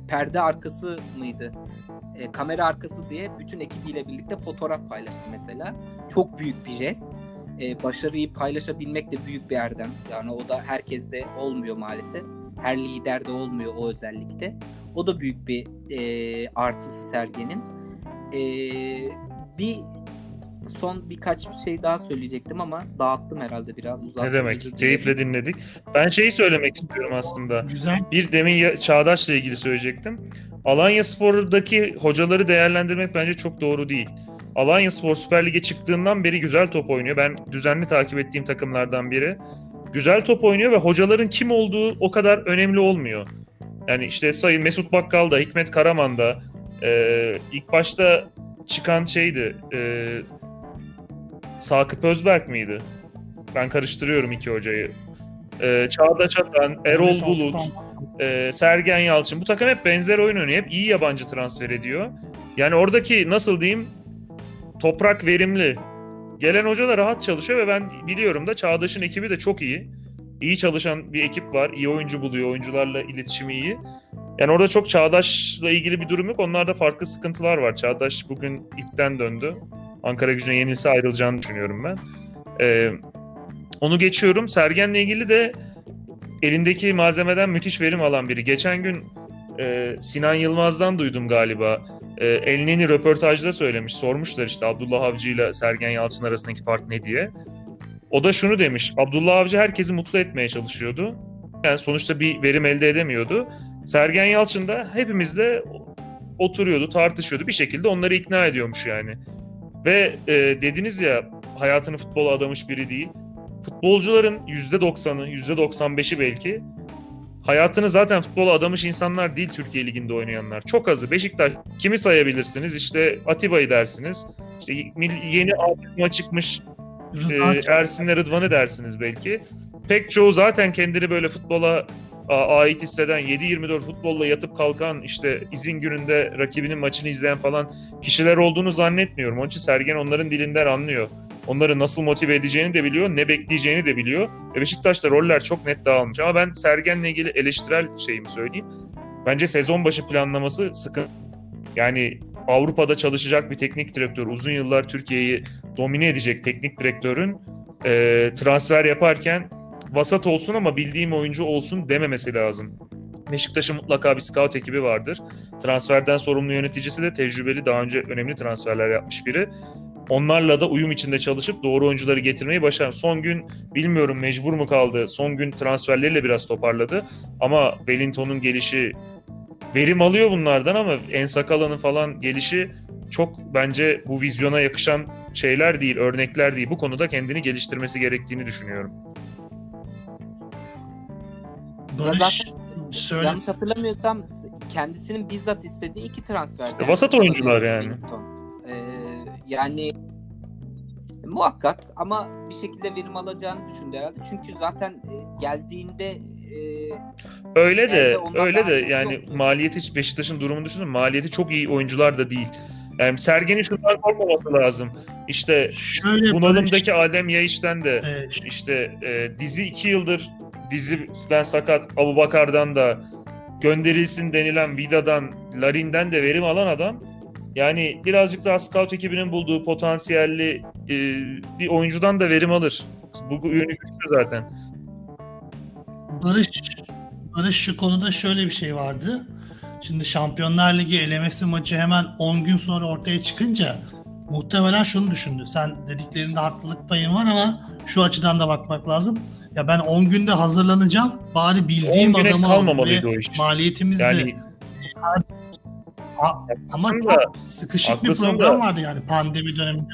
perde arkası mıydı? E, kamera arkası diye bütün ekibiyle birlikte fotoğraf paylaştı mesela. Çok büyük bir jest. E, başarıyı paylaşabilmek de büyük bir erdem. Yani o da herkeste olmuyor maalesef. Her liderde olmuyor o özellikte. O da büyük bir e, artısı Sergen'in. E, bir son birkaç bir şey daha söyleyecektim ama dağıttım herhalde biraz uzattım. Ne demek? Keyifle dinledik. Ben şeyi söylemek istiyorum aslında. Güzel. Bir demin Çağdaş'la ilgili söyleyecektim. Alanya Spor'daki hocaları değerlendirmek bence çok doğru değil. Alanya Spor Süper Lig'e çıktığından beri güzel top oynuyor. Ben düzenli takip ettiğim takımlardan biri. Güzel top oynuyor ve hocaların kim olduğu o kadar önemli olmuyor. Yani işte sayın Mesut Bakkal da, Hikmet Karaman da e, ilk başta çıkan şeydi e, Sakıp Özberk miydi? Ben karıştırıyorum iki hocayı. Ee, Çağdaş Atan, Erol Bulut. e, Sergen Yalçın bu takım hep benzer oyun oynuyor. Hep iyi yabancı transfer ediyor. Yani oradaki nasıl diyeyim toprak verimli. Gelen hoca da rahat çalışıyor ve ben biliyorum da Çağdaş'ın ekibi de çok iyi. İyi çalışan bir ekip var. İyi oyuncu buluyor. Oyuncularla iletişimi iyi. Yani orada çok Çağdaş'la ilgili bir durum yok. Onlarda farklı sıkıntılar var. Çağdaş bugün ipten döndü. Ankara gücüne yenilse ayrılacağını düşünüyorum ben. Ee, onu geçiyorum. Sergen'le ilgili de elindeki malzemeden müthiş verim alan biri. Geçen gün e, Sinan Yılmaz'dan duydum galiba. E, Elneni röportajda söylemiş. Sormuşlar işte Abdullah Avcı ile Sergen Yalçın arasındaki fark ne diye. O da şunu demiş. Abdullah Avcı herkesi mutlu etmeye çalışıyordu. Yani sonuçta bir verim elde edemiyordu. Sergen Yalçın da hepimizle oturuyordu, tartışıyordu. Bir şekilde onları ikna ediyormuş yani. Ve e, dediniz ya hayatını futbola adamış biri değil. Futbolcuların %90'ı, %95'i belki hayatını zaten futbola adamış insanlar değil Türkiye Ligi'nde oynayanlar. Çok azı. Beşiktaş kimi sayabilirsiniz? İşte Atiba'yı dersiniz. İşte yeni altıma çıkmış e, Ersin'le Rıdvan'ı dersiniz belki. Pek çoğu zaten kendini böyle futbola ait hisseden, 7-24 futbolla yatıp kalkan, işte izin gününde rakibinin maçını izleyen falan kişiler olduğunu zannetmiyorum. Onun için Sergen onların dilinden anlıyor. Onları nasıl motive edeceğini de biliyor, ne bekleyeceğini de biliyor. Ve Beşiktaş'ta roller çok net dağılmış. Ama ben Sergen'le ilgili eleştirel şeyimi söyleyeyim. Bence sezon başı planlaması sıkıntı. Yani Avrupa'da çalışacak bir teknik direktör, uzun yıllar Türkiye'yi domine edecek teknik direktörün e, transfer yaparken vasat olsun ama bildiğim oyuncu olsun dememesi lazım. Beşiktaş'ın mutlaka bir scout ekibi vardır. Transferden sorumlu yöneticisi de tecrübeli, daha önce önemli transferler yapmış biri. Onlarla da uyum içinde çalışıp doğru oyuncuları getirmeyi başar. Son gün bilmiyorum mecbur mu kaldı. Son gün transferleriyle biraz toparladı. Ama Wellington'un gelişi verim alıyor bunlardan ama En Sakala'nın falan gelişi çok bence bu vizyona yakışan şeyler değil, örnekler değil. Bu konuda kendini geliştirmesi gerektiğini düşünüyorum. Barış söyle. Yanlış hatırlamıyorsam kendisinin bizzat istediği iki transfer. İşte vasat oyuncular yani. Ee, yani muhakkak ama bir şekilde verim alacağını düşündü herhalde. Çünkü zaten e, geldiğinde e, öyle de öyle de yani yoktu. maliyeti Beşiktaş'ın durumunu düşünün. Maliyeti çok iyi oyuncular da değil. Yani Sergen'in şundan korkmaması lazım. İşte Şöyle bunalımdaki Adem Yayış'ten de evet. işte e, dizi iki yıldır diziden sakat Abu Bakar'dan da gönderilsin denilen Vida'dan, Larin'den de verim alan adam yani birazcık daha scout ekibinin bulduğu potansiyelli e, bir oyuncudan da verim alır. Bu yönü güçlü zaten. Barış, Barış şu konuda şöyle bir şey vardı. Şimdi Şampiyonlar Ligi elemesi maçı hemen 10 gün sonra ortaya çıkınca muhtemelen şunu düşündü. Sen dediklerinde haklılık payın var ama şu açıdan da bakmak lazım. Ya ben 10 günde hazırlanacağım. Bari bildiğim adamı kalmamalıydı o iş. Maliyetimiz yani, de ama sıkışık bir program da. vardı yani pandemi döneminde.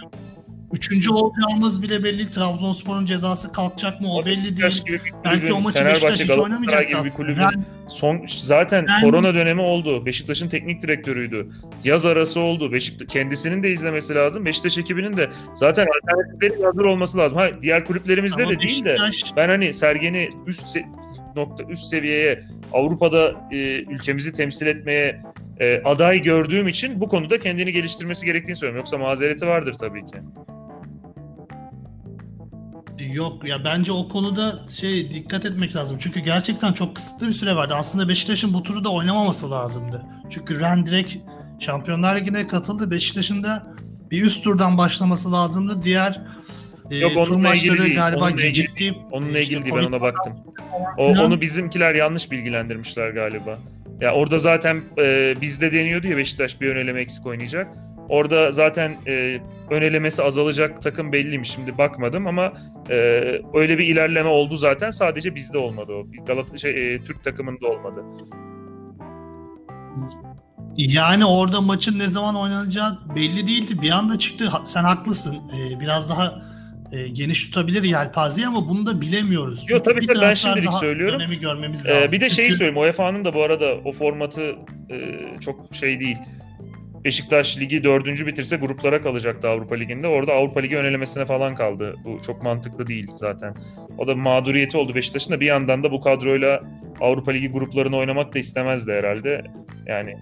Üçüncü olacağımız bile belli. Trabzonspor'un cezası kalkacak mı o belli değil. Gibi bir Belki o maçı Beşiktaş hiç oynamayacak. Gibi bir kulübün ben, son zaten ben, korona dönemi oldu. Beşiktaş'ın teknik direktörüydü. Yaz arası oldu. Beşiktaş kendisinin de izlemesi lazım. Beşiktaş ekibinin de zaten alternatifleri hazır olması lazım. Ha diğer kulüplerimizde de değil de ben hani Sergen'i üst nokta üst seviyeye Avrupa'da e, ülkemizi temsil etmeye e, aday gördüğüm için bu konuda kendini geliştirmesi gerektiğini söylüyorum. Yoksa mazereti vardır tabii ki. Yok ya bence o konuda şey dikkat etmek lazım. Çünkü gerçekten çok kısıtlı bir süre vardı. Aslında Beşiktaş'ın bu turu da oynamaması lazımdı. Çünkü Ren direkt Şampiyonlar Ligi'ne katıldı. Beşiktaş'ın da bir üst turdan başlaması lazımdı. Diğer e, Yok, tur maçları galiba onunla gecikti. Ilgili, onunla ilgili işte, değil ben ona baktım. O, onu bizimkiler yanlış bilgilendirmişler galiba. Ya orada zaten e, bizde deniyordu ya Beşiktaş bir ön eksik oynayacak. Orada zaten e, ön azalacak takım belliymiş. Şimdi bakmadım ama e, öyle bir ilerleme oldu zaten. Sadece bizde olmadı o. Galata şey, e, Türk takımında olmadı. Yani orada maçın ne zaman oynanacağı belli değildi. Bir anda çıktı. Sen haklısın. Ee, biraz daha e, geniş tutabilir yelpazeyi ama bunu da bilemiyoruz. Yok tabii ki ben şimdilik söylüyorum. Dönemi görmemiz lazım. Ee, bir de Çünkü... şeyi söyleyeyim. UEFA'nın da bu arada o formatı e, çok şey değil. Beşiktaş ligi dördüncü bitirse gruplara kalacaktı Avrupa Ligi'nde. Orada Avrupa Ligi önelemesine falan kaldı. Bu çok mantıklı değil zaten. O da mağduriyeti oldu Beşiktaş'ın da bir yandan da bu kadroyla Avrupa Ligi gruplarını oynamak da istemezdi herhalde. Yani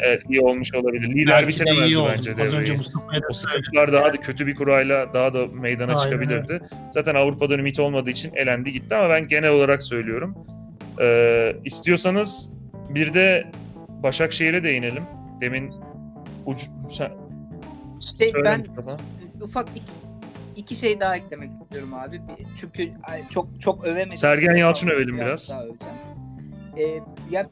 evet, iyi olmuş olabilir. Lider Belki de bitiremezdi iyi oldu. bence Az önce devreyi. Mustafa'ya da O sıkıntılar daha da kötü bir kurayla daha da meydana Aynen çıkabilirdi. Zaten Avrupa'dan ümit olmadığı için elendi gitti ama ben genel olarak söylüyorum. Ee, istiyorsanız bir de Başakşehir'e değinelim. Demin ucu, sen, Şey, söyle ben Mustafa. ufak iki, iki şey daha eklemek istiyorum abi. Çünkü çok çok övemedim. Sergen Yalçın Biraz övelim biraz. Öveceğim. Ee, ya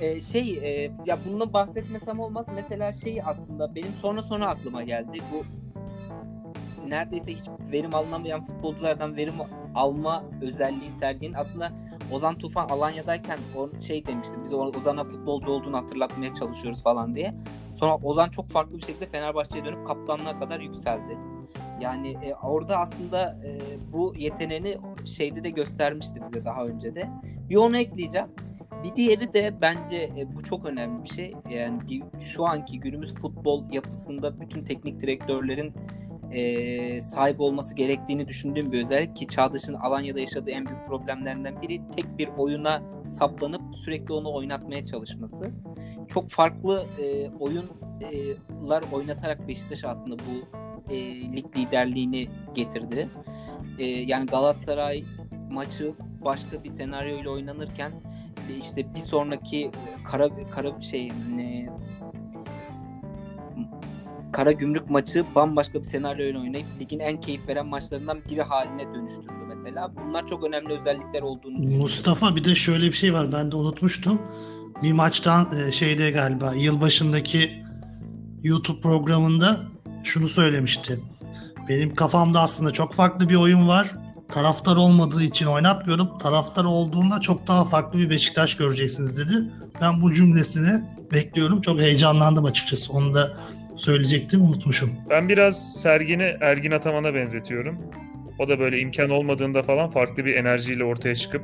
e, şey e, ya bununla bahsetmesem olmaz. Mesela şey aslında benim sonra sonra aklıma geldi. Bu neredeyse hiç verim alınamayan futbolculardan verim alma özelliği Sergen'in aslında Ozan Tufan Alanya'dayken o şey demişti. Biz Ozan'a futbolcu olduğunu hatırlatmaya çalışıyoruz falan diye. Sonra Ozan çok farklı bir şekilde Fenerbahçe'ye dönüp kaptanlığa kadar yükseldi. Yani e, orada aslında e, bu yeteneğini şeyde de göstermişti bize daha önce de. Bir onu ekleyeceğim. Bir diğeri de bence e, bu çok önemli bir şey. Yani şu anki günümüz futbol yapısında bütün teknik direktörlerin e, sahip olması gerektiğini düşündüğüm bir özellik ki Çağdaş'ın Alanya'da yaşadığı en büyük problemlerinden biri tek bir oyuna saplanıp sürekli onu oynatmaya çalışması. Çok farklı e, oyunlar oynatarak Beşiktaş aslında bu e, lig liderliğini getirdi. E, yani Galatasaray maçı başka bir senaryo ile oynanırken işte bir sonraki kara kara şey e, Kara Gümrük maçı bambaşka bir senaryo ile oynayıp ligin en keyif veren maçlarından biri haline dönüştürdü mesela. Bunlar çok önemli özellikler olduğunu düşünüyorum. Mustafa bir de şöyle bir şey var ben de unutmuştum. Bir maçtan e, şeyde galiba yılbaşındaki YouTube programında şunu söylemişti. Benim kafamda aslında çok farklı bir oyun var. Taraftar olmadığı için oynatmıyorum. Taraftar olduğunda çok daha farklı bir Beşiktaş göreceksiniz dedi. Ben bu cümlesini bekliyorum. Çok heyecanlandım açıkçası. Onu da söyleyecektim unutmuşum. Ben biraz Sergen'i Ergin Ataman'a benzetiyorum. O da böyle imkan olmadığında falan farklı bir enerjiyle ortaya çıkıp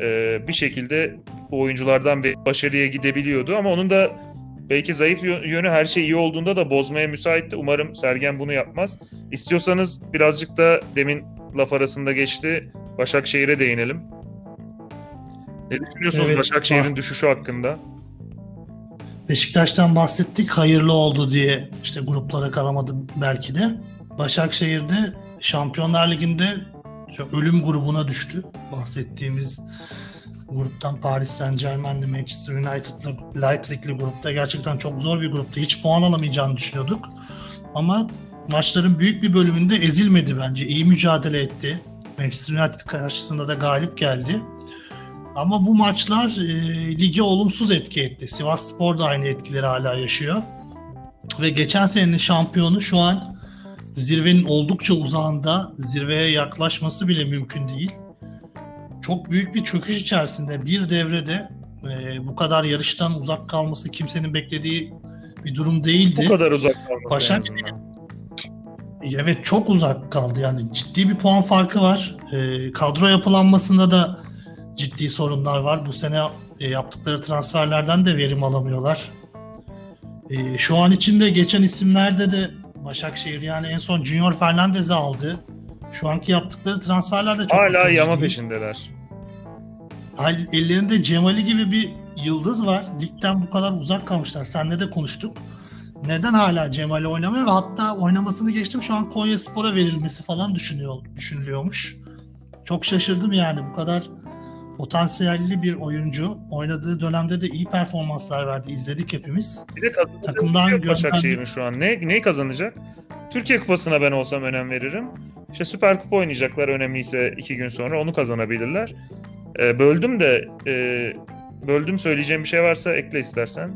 e, bir şekilde bu oyunculardan bir başarıya gidebiliyordu. Ama onun da belki zayıf yö- yönü her şey iyi olduğunda da bozmaya müsaitti. Umarım Sergen bunu yapmaz. İstiyorsanız birazcık da demin laf arasında geçti. Başakşehir'e değinelim. Ne düşünüyorsunuz Evet, Başakşehir'in düşüşü hakkında? Beşiktaş'tan bahsettik. Hayırlı oldu diye işte gruplara kalamadı belki de. Başakşehir'de Şampiyonlar Ligi'nde ölüm grubuna düştü. Bahsettiğimiz gruptan Paris Saint Germain'li Manchester United'lı Leipzig'li grupta gerçekten çok zor bir gruptu. Hiç puan alamayacağını düşünüyorduk. Ama maçların büyük bir bölümünde ezilmedi bence. İyi mücadele etti. Manchester United karşısında da galip geldi. Ama bu maçlar e, lige olumsuz etki etti. Sivas Spor da aynı etkileri hala yaşıyor. Ve geçen senenin şampiyonu şu an zirvenin oldukça uzağında. Zirveye yaklaşması bile mümkün değil. Çok büyük bir çöküş içerisinde bir devrede e, bu kadar yarıştan uzak kalması kimsenin beklediği bir durum değildi. Bu kadar uzak kalmadı. en Başakşehir- azından. Evet çok uzak kaldı yani ciddi bir puan farkı var. Ee, kadro yapılanmasında da ciddi sorunlar var. Bu sene e, yaptıkları transferlerden de verim alamıyorlar. Ee, şu an içinde geçen isimlerde de Başakşehir yani en son Junior Fernandez'i aldı. Şu anki yaptıkları transferler de çok Hala yama değil. peşindeler. Ellerinde Cemali gibi bir yıldız var. Ligden bu kadar uzak kalmışlar. Seninle de konuştuk. Neden hala Cemali oynamıyor ve hatta oynamasını geçtim şu an Konya Spor'a verilmesi falan düşünüyor, düşünülüyormuş. Çok şaşırdım yani bu kadar potansiyelli bir oyuncu. Oynadığı dönemde de iyi performanslar verdi. İzledik hepimiz. Bir de kazanacak Takımdan şey yok. Başakşehir'in şu an. Ne, neyi kazanacak? Türkiye Kupası'na ben olsam önem veririm. İşte Süper Kupa oynayacaklar önemliyse iki gün sonra onu kazanabilirler. Ee, böldüm de e, böldüm söyleyeceğim bir şey varsa ekle istersen.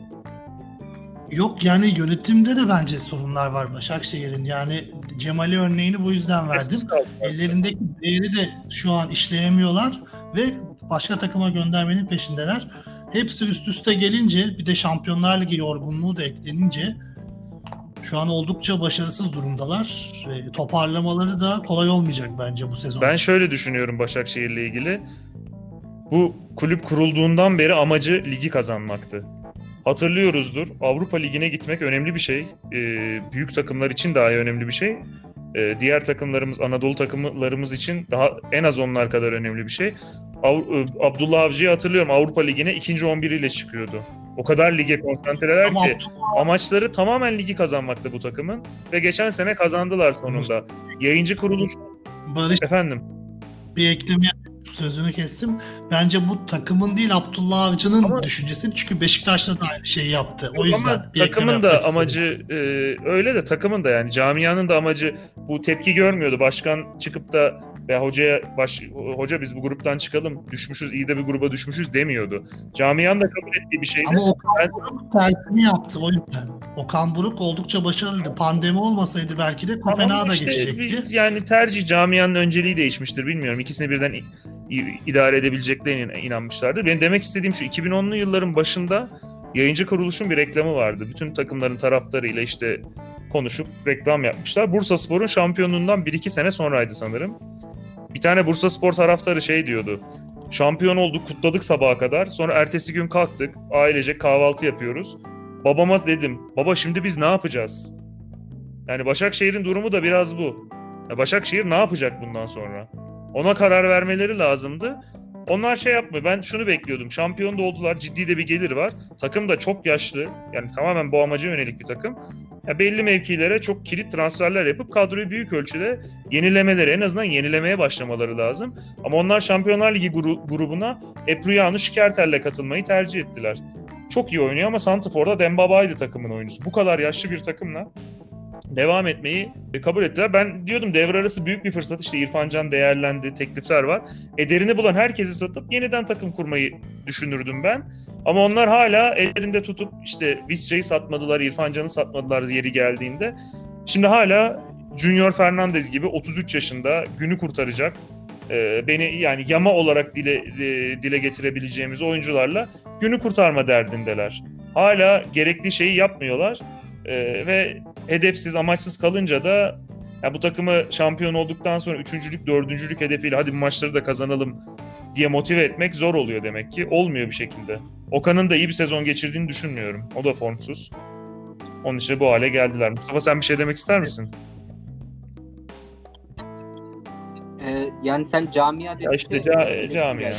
Yok yani yönetimde de bence sorunlar var Başakşehir'in. Yani Cemali örneğini bu yüzden verdim. Ellerindeki değeri de şu an işleyemiyorlar ve başka takıma göndermenin peşindeler. Hepsi üst üste gelince bir de Şampiyonlar Ligi yorgunluğu da eklenince şu an oldukça başarısız durumdalar. E, toparlamaları da kolay olmayacak bence bu sezon. Ben şöyle düşünüyorum Başakşehir'le ilgili. Bu kulüp kurulduğundan beri amacı ligi kazanmaktı. Hatırlıyoruzdur. Avrupa Ligi'ne gitmek önemli bir şey. Ee, büyük takımlar için daha önemli bir şey. Ee, diğer takımlarımız, Anadolu takımlarımız için daha en az onlar kadar önemli bir şey. Av- e, Abdullah Avcı'yı hatırlıyorum Avrupa Ligi'ne ikinci 11 ile çıkıyordu. O kadar lige konsantreler ki amaçları tamamen ligi kazanmakta bu takımın ve geçen sene kazandılar sonunda. Yayıncı kuruluş Barış efendim bir ekleme. Sözünü kestim. Bence bu takımın değil Abdullah Avcı'nın Ama- düşüncesi. Çünkü Beşiktaş'ta da aynı şeyi yaptı. O yüzden Ama takımın da amacı e, öyle de takımın da yani camianın da amacı bu tepki görmüyordu. Başkan çıkıp da ya hocaya baş, hoca biz bu gruptan çıkalım düşmüşüz iyi de bir gruba düşmüşüz demiyordu. Camianın da kabul ettiği bir şeydi. Ama Okan Ben- Buruk tersini yaptı o yüzden. Okan Buruk oldukça başarılıydı. Pandemi olmasaydı belki de Kopenhag'a işte geçecekti. yani tercih camianın önceliği değişmiştir bilmiyorum. İkisini birden idare edebileceklerine inanmışlardır. Benim demek istediğim şu 2010'lu yılların başında yayıncı kuruluşun bir reklamı vardı. Bütün takımların taraftarıyla işte konuşup reklam yapmışlar. Bursa Spor'un şampiyonluğundan 1-2 sene sonraydı sanırım. Bir tane Bursa Spor taraftarı şey diyordu. Şampiyon olduk, kutladık sabaha kadar. Sonra ertesi gün kalktık, ailecek kahvaltı yapıyoruz. Babama dedim, baba şimdi biz ne yapacağız? Yani Başakşehir'in durumu da biraz bu. Ya Başakşehir ne yapacak bundan sonra? Ona karar vermeleri lazımdı. Onlar şey yapmıyor. Ben şunu bekliyordum. Şampiyon da oldular. Ciddi de bir gelir var. Takım da çok yaşlı. Yani tamamen bu amaca yönelik bir takım. Ya belli mevkilere çok kilit transferler yapıp kadroyu büyük ölçüde yenilemeleri, en azından yenilemeye başlamaları lazım. Ama onlar Şampiyonlar Ligi gru- grubuna Epriano Şikertel'le katılmayı tercih ettiler. Çok iyi oynuyor ama Santifor'da Dembaba'ydı takımın oyuncusu. Bu kadar yaşlı bir takımla devam etmeyi kabul ettiler. Ben diyordum devre arası büyük bir fırsat. İşte İrfan Can değerlendi, teklifler var. Ederini bulan herkesi satıp yeniden takım kurmayı düşünürdüm ben. Ama onlar hala ellerinde tutup işte Visca'yı satmadılar, İrfan Can'ı satmadılar yeri geldiğinde. Şimdi hala Junior Fernandez gibi 33 yaşında günü kurtaracak. e, beni yani yama olarak dile e, dile getirebileceğimiz oyuncularla günü kurtarma derdindeler. Hala gerekli şeyi yapmıyorlar. E, ve hedefsiz, amaçsız kalınca da ya bu takımı şampiyon olduktan sonra üçüncülük, dördüncülük hedefiyle hadi bu maçları da kazanalım diye motive etmek zor oluyor demek ki. Olmuyor bir şekilde. Okan'ın da iyi bir sezon geçirdiğini düşünmüyorum. O da formsuz. Onun için bu hale geldiler. Mustafa sen bir şey demek ister misin? Ee, yani sen camia dedin. Ya işte ca- *laughs* camia, *laughs* yani.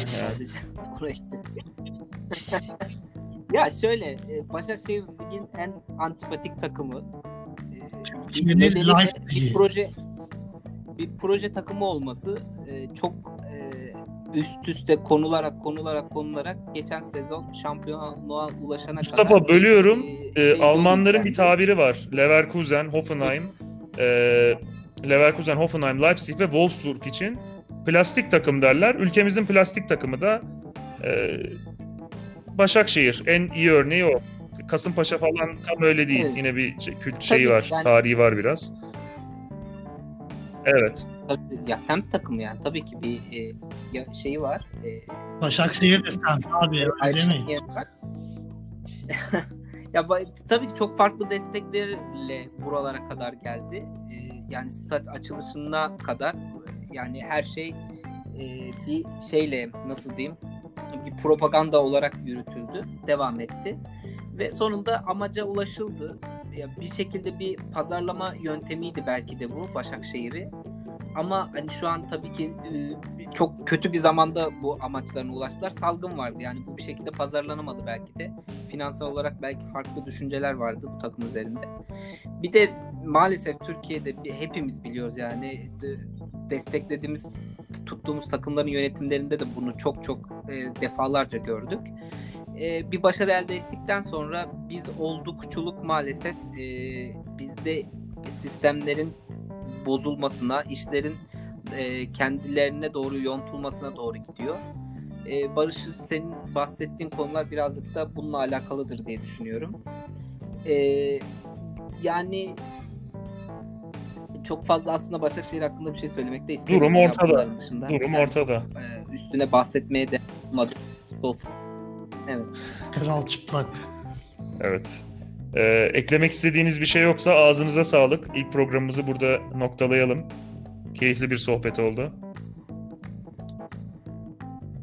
*laughs* ya şöyle e, Başakşehir Lig'in en antipatik takımı. Bir proje bir proje takımı olması e, çok e, üst üste konularak konularak konularak geçen sezon şampiyonluğa ulaşana Mustafa, kadar bölüyorum. e, Ee, şey Almanların bir tabiri var. Leverkusen, Hoffenheim, *laughs* e, Leverkusen, Hoffenheim, Leipzig ve Wolfsburg için plastik takım derler. Ülkemizin plastik takımı da e, Başakşehir. En iyi örneği o. Kasımpaşa falan tam öyle değil. Evet. Yine bir şey- kült şeyi var. yani- Tarihi var biraz. Evet. Tabii, ya semt takımı yani tabii ki bir e, ya, şeyi var. E, Başakşehir de sen abi öyle yeri var. *laughs* ya tabii ki çok farklı desteklerle buralara kadar geldi. E, yani stat açılışına kadar yani her şey e, bir şeyle nasıl diyeyim bir propaganda olarak yürütüldü, devam etti ve sonunda amaca ulaşıldı. Ya bir şekilde bir pazarlama yöntemiydi belki de bu Başakşehir'i. Ama hani şu an tabii ki çok kötü bir zamanda bu amaçlarına ulaştılar. Salgın vardı yani bu bir şekilde pazarlanamadı belki de. Finansal olarak belki farklı düşünceler vardı bu takım üzerinde. Bir de maalesef Türkiye'de hepimiz biliyoruz yani de- desteklediğimiz tuttuğumuz takımların yönetimlerinde de bunu çok çok defalarca gördük. E, bir başarı elde ettikten sonra biz oldukçuluk maalesef e, bizde sistemlerin bozulmasına, işlerin e, kendilerine doğru yontulmasına doğru gidiyor. E, Barış senin bahsettiğin konular birazcık da bununla alakalıdır diye düşünüyorum. E, yani çok fazla aslında Başakşehir hakkında bir şey söylemek de istemiyorum. Durum ortada. Dışında. Durum Yani ortada. e, üstüne bahsetmeye de olmadı. Evet. Kral çıplak. Evet. Ee, eklemek istediğiniz bir şey yoksa ağzınıza sağlık. İlk programımızı burada noktalayalım. Keyifli bir sohbet oldu.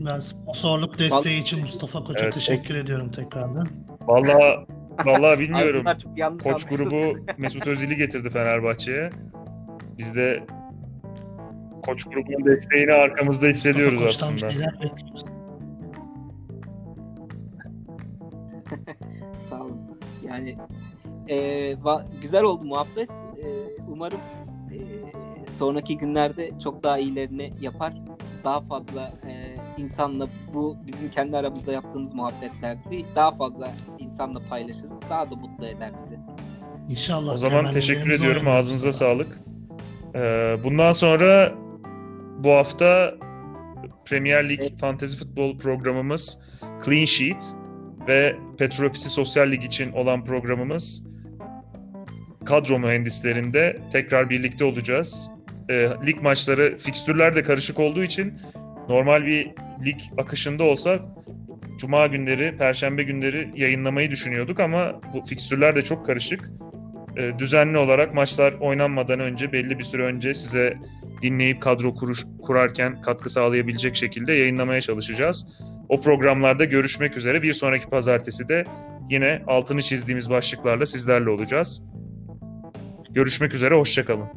Ben sponsorluk desteği için Mustafa Koç'a Evet, teşekkür ediyorum tekrardan. Vallahi vallahi bilmiyorum. Koç grubu Mesut Özil'i getirdi Fenerbahçe'ye. Biz de Koç grubunun desteğini arkamızda hissediyoruz Mustafa aslında. Yani e, va- güzel oldu muhabbet. E, umarım e, sonraki günlerde çok daha iyilerini yapar. Daha fazla e, insanla bu bizim kendi aramızda yaptığımız muhabbetlerdi. Daha fazla insanla paylaşırız. Daha da mutlu eder bizi. İnşallah. O zaman teşekkür ediyorum. Ağzınıza sağlık. Ee, bundan sonra bu hafta Premier Lig Evet. Fantasy Futbol programımız Clean Sheet ve Petropisi Sosyal Lig için olan programımız kadro mühendislerinde tekrar birlikte olacağız. Ee, lig maçları, fikstürler de karışık olduğu için normal bir lig akışında olsa Cuma günleri, Perşembe günleri yayınlamayı düşünüyorduk ama bu fikstürler de çok karışık. Ee, düzenli olarak maçlar oynanmadan önce belli bir süre önce size dinleyip kadro kuruş, kurarken katkı sağlayabilecek şekilde yayınlamaya çalışacağız. O programlarda görüşmek üzere. Bir sonraki pazartesi de yine altını çizdiğimiz başlıklarla sizlerle olacağız. Görüşmek üzere, hoşçakalın.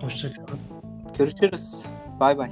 Hoşçakalın. Görüşürüz. Bay bay.